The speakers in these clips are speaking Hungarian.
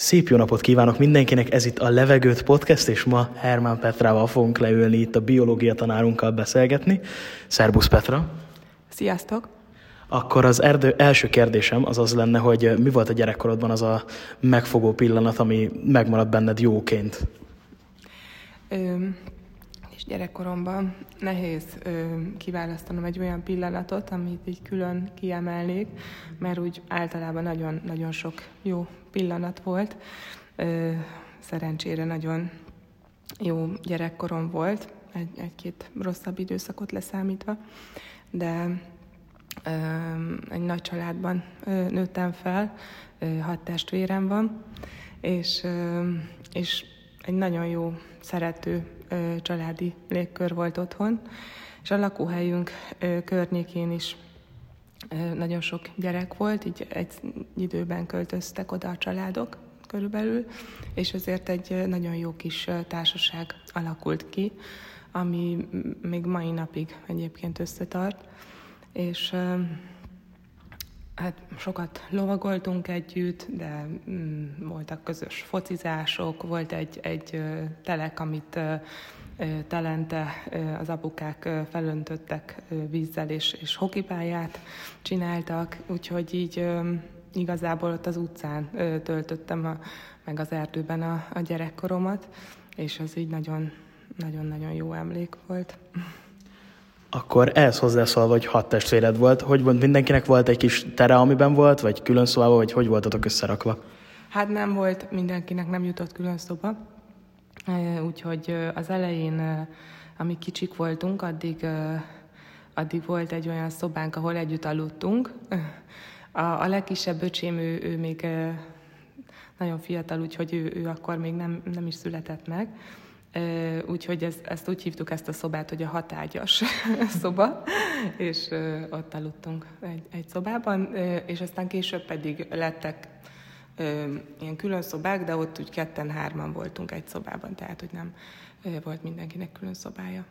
Szép jó napot kívánok mindenkinek, ez itt a Levegőt Podcast, és ma Hermán Petrával fogunk leülni itt a biológia tanárunkkal beszélgetni. Szerbusz Petra! Sziasztok! Akkor az erdő, első kérdésem az az lenne, hogy mi volt a gyerekkorodban az a megfogó pillanat, ami megmaradt benned jóként? Ö, és gyerekkoromban nehéz ö, kiválasztanom egy olyan pillanatot, amit így külön kiemelnék, mert úgy általában nagyon, nagyon sok jó pillanat volt. Ö, szerencsére nagyon jó gyerekkorom volt, egy, egy-két rosszabb időszakot leszámítva, de ö, egy nagy családban ö, nőttem fel, ö, hat testvérem van, és, ö, és egy nagyon jó, szerető családi légkör volt otthon, és a lakóhelyünk környékén is nagyon sok gyerek volt, így egy időben költöztek oda a családok körülbelül, és ezért egy nagyon jó kis társaság alakult ki, ami még mai napig egyébként összetart, és hát sokat lovagoltunk együtt, de mm, voltak közös focizások, volt egy, egy telek, amit telente az apukák felöntöttek vízzel és, és hokipályát csináltak, úgyhogy így igazából ott az utcán töltöttem a, meg az erdőben a, a gyerekkoromat, és az így nagyon, nagyon-nagyon jó emlék volt. Akkor ehhez hozzászólva, hogy hat testvéred volt, hogy volt, mindenkinek volt egy kis tere, amiben volt, vagy külön szobában, vagy hogy voltatok összerakva? Hát nem volt, mindenkinek nem jutott külön szoba, Úgyhogy az elején, amíg kicsik voltunk, addig, addig volt egy olyan szobánk, ahol együtt aludtunk. A, a legkisebb öcsém, ő, ő még nagyon fiatal, úgyhogy ő, ő akkor még nem, nem is született meg. Úgyhogy ez, ezt úgy hívtuk ezt a szobát, hogy a hatágyas szoba, és ott aludtunk egy, egy szobában, és aztán később pedig lettek ilyen külön szobák, de ott úgy ketten-hárman voltunk egy szobában, tehát hogy nem volt mindenkinek külön szobája.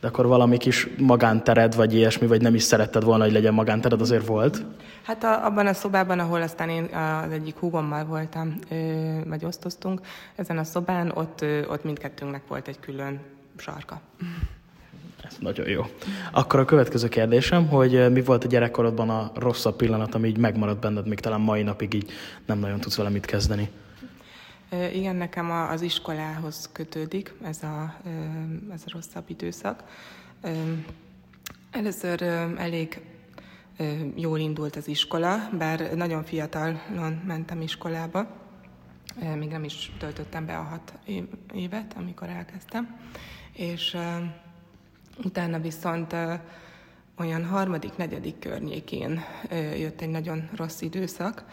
De akkor valami kis magántered, vagy ilyesmi, vagy nem is szeretted volna, hogy legyen magántered, azért volt? Hát a, abban a szobában, ahol aztán én az egyik húgommal voltam, ö, vagy osztoztunk, ezen a szobán, ott, ö, ott mindkettőnknek volt egy külön sarka. Ez nagyon jó. Akkor a következő kérdésem, hogy mi volt a gyerekkorodban a rosszabb pillanat, ami így megmaradt benned, még talán mai napig így nem nagyon tudsz vele mit kezdeni? Igen, nekem az iskolához kötődik ez a, ez a rosszabb időszak. Először elég jól indult az iskola, bár nagyon fiatalon mentem iskolába, még nem is töltöttem be a hat évet, amikor elkezdtem, és Utána viszont olyan harmadik, negyedik környékén jött egy nagyon rossz időszak.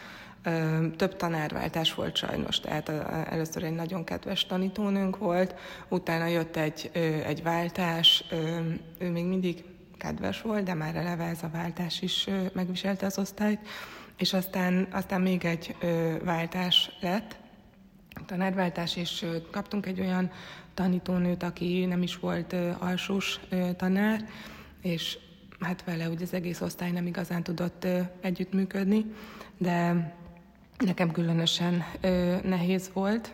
Több tanárváltás volt sajnos, tehát először egy nagyon kedves tanítónőnk volt, utána jött egy, egy váltás, ő még mindig kedves volt, de már eleve ez a váltás is megviselte az osztályt, és aztán, aztán még egy váltás lett, tanárváltás, és kaptunk egy olyan tanítónőt, aki nem is volt alsós tanár, és hát vele ugye az egész osztály nem igazán tudott együttműködni, de nekem különösen nehéz volt.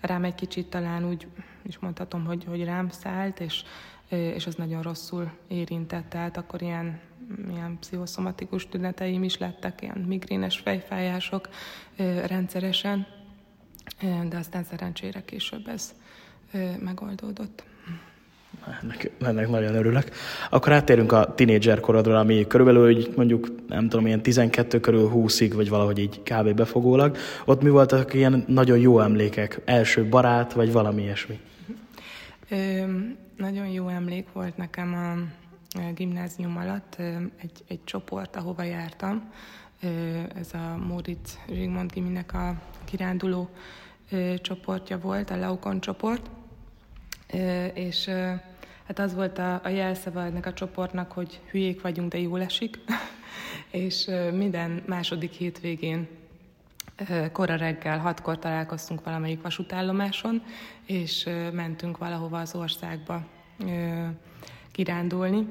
Rám egy kicsit talán úgy is mondhatom, hogy, hogy rám szállt, és, és az nagyon rosszul érintett. Tehát akkor ilyen, ilyen pszichoszomatikus tüneteim is lettek, ilyen migrénes fejfájások rendszeresen, de aztán szerencsére később ez megoldódott. Ennek, ennek nagyon örülök. Akkor áttérünk a tinédzser korodra, ami körülbelül hogy mondjuk, nem tudom, ilyen 12 körül 20-ig, vagy valahogy így kb. befogólag. Ott mi voltak ilyen nagyon jó emlékek? Első barát, vagy valami ilyesmi? Ö, nagyon jó emlék volt nekem a gimnázium alatt egy, egy csoport, ahova jártam. Ez a Móricz Zsigmond Giminek a kiránduló csoportja volt, a Laukon csoport és hát az volt a, a jelszava ennek a csoportnak, hogy hülyék vagyunk, de jól esik, és minden második hétvégén kora reggel, hatkor találkoztunk valamelyik vasútállomáson, és mentünk valahova az országba kirándulni,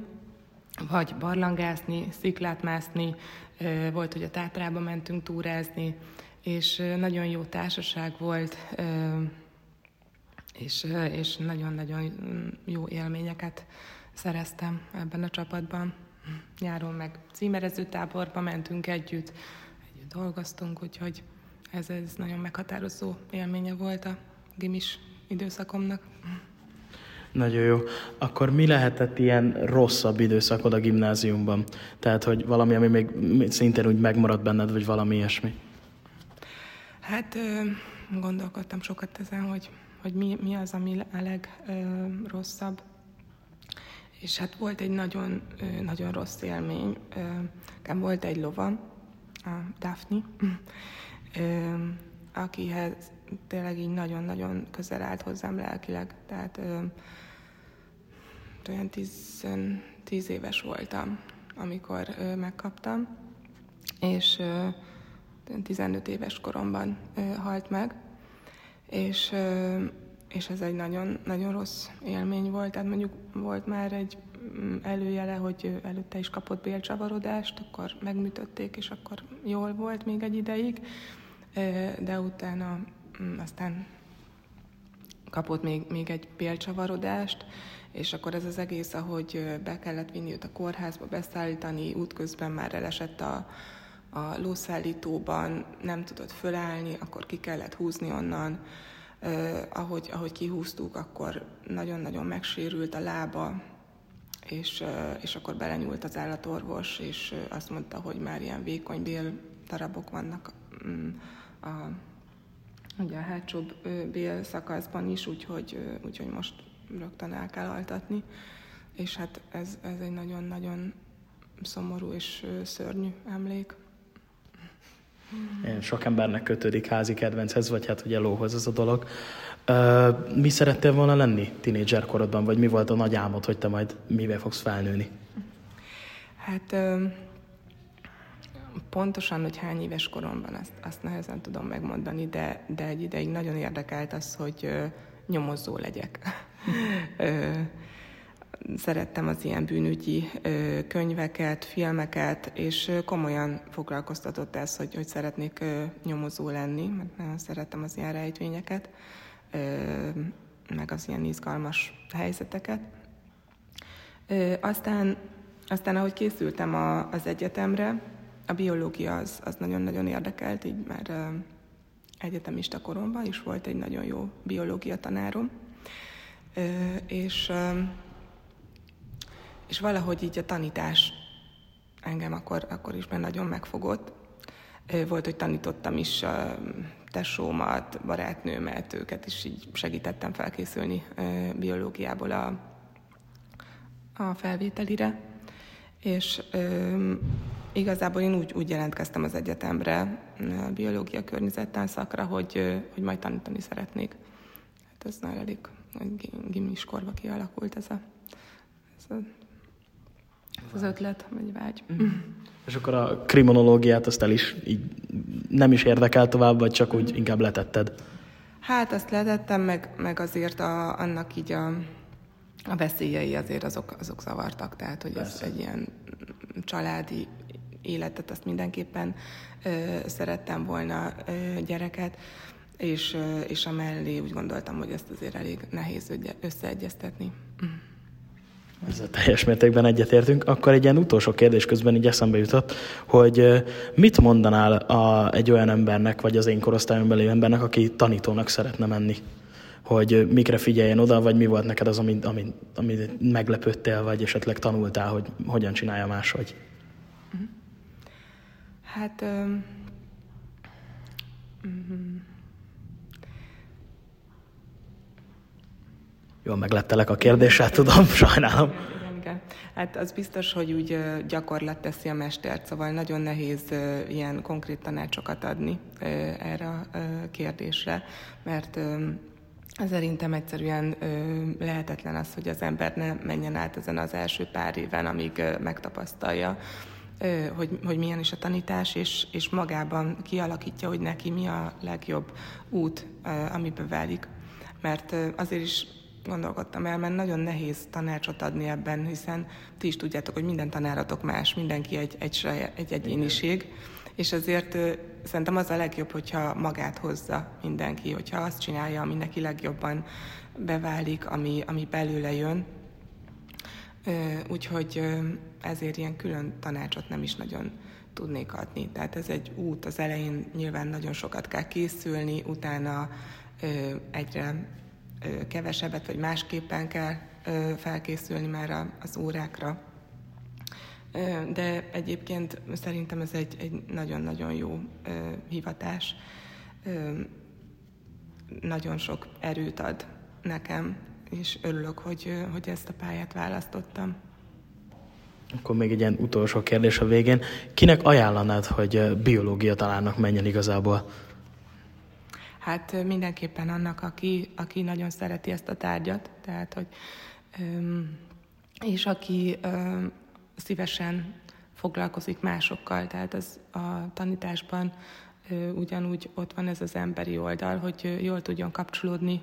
vagy barlangászni, sziklát mászni, volt, hogy a Tátrába mentünk túrázni, és nagyon jó társaság volt, és, és nagyon-nagyon jó élményeket szereztem ebben a csapatban. Nyáron meg címerező táborba mentünk együtt, együtt dolgoztunk, úgyhogy ez, ez nagyon meghatározó élménye volt a gimis időszakomnak. Nagyon jó. Akkor mi lehetett ilyen rosszabb időszakod a gimnáziumban? Tehát, hogy valami, ami még szintén úgy megmaradt benned, vagy valami ilyesmi? Hát gondolkodtam sokat ezen, hogy, hogy mi, mi az, ami a legrosszabb. És hát volt egy nagyon, nagyon rossz élmény. Nekem volt egy lovam, a Daphne, akihez tényleg így nagyon-nagyon közel állt hozzám lelkileg. Tehát olyan tíz, tíz éves voltam, amikor megkaptam, és ö, 15 éves koromban halt meg, és, és ez egy nagyon, nagyon rossz élmény volt. Tehát mondjuk volt már egy mm, előjele, hogy előtte is kapott bélcsavarodást, akkor megműtötték, és akkor jól volt még egy ideig, de utána mm, aztán kapott még, még egy bélcsavarodást, és akkor ez az egész, ahogy be kellett vinni őt a kórházba, beszállítani, útközben már elesett a, a lószállítóban, nem tudott fölállni, akkor ki kellett húzni onnan. Uh, ahogy, ahogy kihúztuk, akkor nagyon-nagyon megsérült a lába, és, uh, és akkor belenyúlt az állatorvos, és uh, azt mondta, hogy már ilyen vékony bél darabok vannak um, a, ugye a hátsó bél szakaszban is, úgyhogy, úgyhogy most rögtön el kell altatni. És hát ez, ez egy nagyon-nagyon szomorú és szörnyű emlék. Sok embernek kötődik házi kedvenchez, vagy hát ugye lóhoz ez a dolog. Mi szerettél volna lenni tinédzser korodban, vagy mi volt a nagy álmod, hogy te majd mivel fogsz felnőni? Hát pontosan, hogy hány éves koromban, azt, azt nehezen tudom megmondani, de, de egy ideig nagyon érdekelt az, hogy nyomozó legyek. Szerettem az ilyen bűnügyi könyveket, filmeket, és komolyan foglalkoztatott ez, hogy, hogy szeretnék nyomozó lenni, mert nagyon szerettem az ilyen rejtvényeket, meg az ilyen izgalmas helyzeteket. Aztán, aztán ahogy készültem az egyetemre, a biológia az, az nagyon-nagyon érdekelt, így már egyetemista koromban is volt egy nagyon jó biológia tanárom, és, és valahogy így a tanítás engem akkor, akkor is már nagyon megfogott. Volt, hogy tanítottam is tesómat, barátnőmet, őket is így segítettem felkészülni biológiából a, a felvételire. És Igazából én úgy, úgy jelentkeztem az egyetemre, a biológia környezettan szakra, hogy, hogy majd tanítani szeretnék. Hát ez nagyon elég gimiskorba kialakult ez, a, ez, a, az ötlet, vagy vágy. Mm. És akkor a kriminológiát azt el is így nem is érdekel tovább, vagy csak úgy inkább letetted? Hát azt letettem, meg, meg azért a, annak így a, a veszélyei azért azok, azok zavartak, tehát hogy Persze. ez egy ilyen családi életet, azt mindenképpen ö, szerettem volna ö, gyereket, és, ö, és a mellé úgy gondoltam, hogy ezt azért elég nehéz összeegyeztetni. Ezzel teljes mértékben egyetértünk. Akkor egy ilyen utolsó kérdés közben így eszembe jutott, hogy mit mondanál a, egy olyan embernek, vagy az én korosztályomban lévő embernek, aki tanítónak szeretne menni? Hogy mikre figyeljen oda, vagy mi volt neked az, amit, amit, amit meglepődtél, vagy esetleg tanultál, hogy hogyan csinálja máshogy? Hát... Um, um, Jól meglettelek a kérdéssel, tudom, sajnálom. Hát az biztos, hogy úgy gyakorlat teszi a mestert, szóval nagyon nehéz ilyen konkrét tanácsokat adni erre a kérdésre, mert Szerintem egyszerűen lehetetlen az, hogy az ember ne menjen át ezen az első pár éven, amíg megtapasztalja hogy, hogy milyen is a tanítás, és, és magában kialakítja, hogy neki mi a legjobb út, amiben válik. Mert azért is gondolkodtam el, mert nagyon nehéz tanácsot adni ebben, hiszen ti is tudjátok, hogy minden tanáratok más, mindenki egy, egy, egy egyéniség, és azért szerintem az a legjobb, hogyha magát hozza mindenki, hogyha azt csinálja, ami neki legjobban beválik, ami, ami belőle jön. Úgyhogy ezért ilyen külön tanácsot nem is nagyon tudnék adni. Tehát ez egy út, az elején nyilván nagyon sokat kell készülni, utána egyre kevesebbet vagy másképpen kell felkészülni már az órákra. De egyébként szerintem ez egy, egy nagyon-nagyon jó hivatás. Nagyon sok erőt ad nekem, és örülök, hogy, hogy ezt a pályát választottam. Akkor még egy ilyen utolsó kérdés a végén. Kinek ajánlanád, hogy biológia találnak menjen igazából? Hát mindenképpen annak, aki, aki nagyon szereti ezt a tárgyat, tehát hogy és aki szívesen foglalkozik másokkal, tehát az a tanításban ugyanúgy ott van ez az emberi oldal, hogy jól tudjon kapcsolódni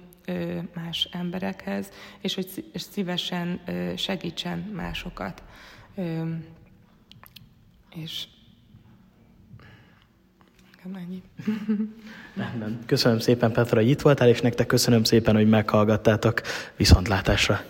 más emberekhez, és hogy szívesen segítsen másokat. És ennyi. Köszönöm szépen, Petra, hogy itt voltál, és nektek köszönöm szépen, hogy meghallgattátok. Viszontlátásra!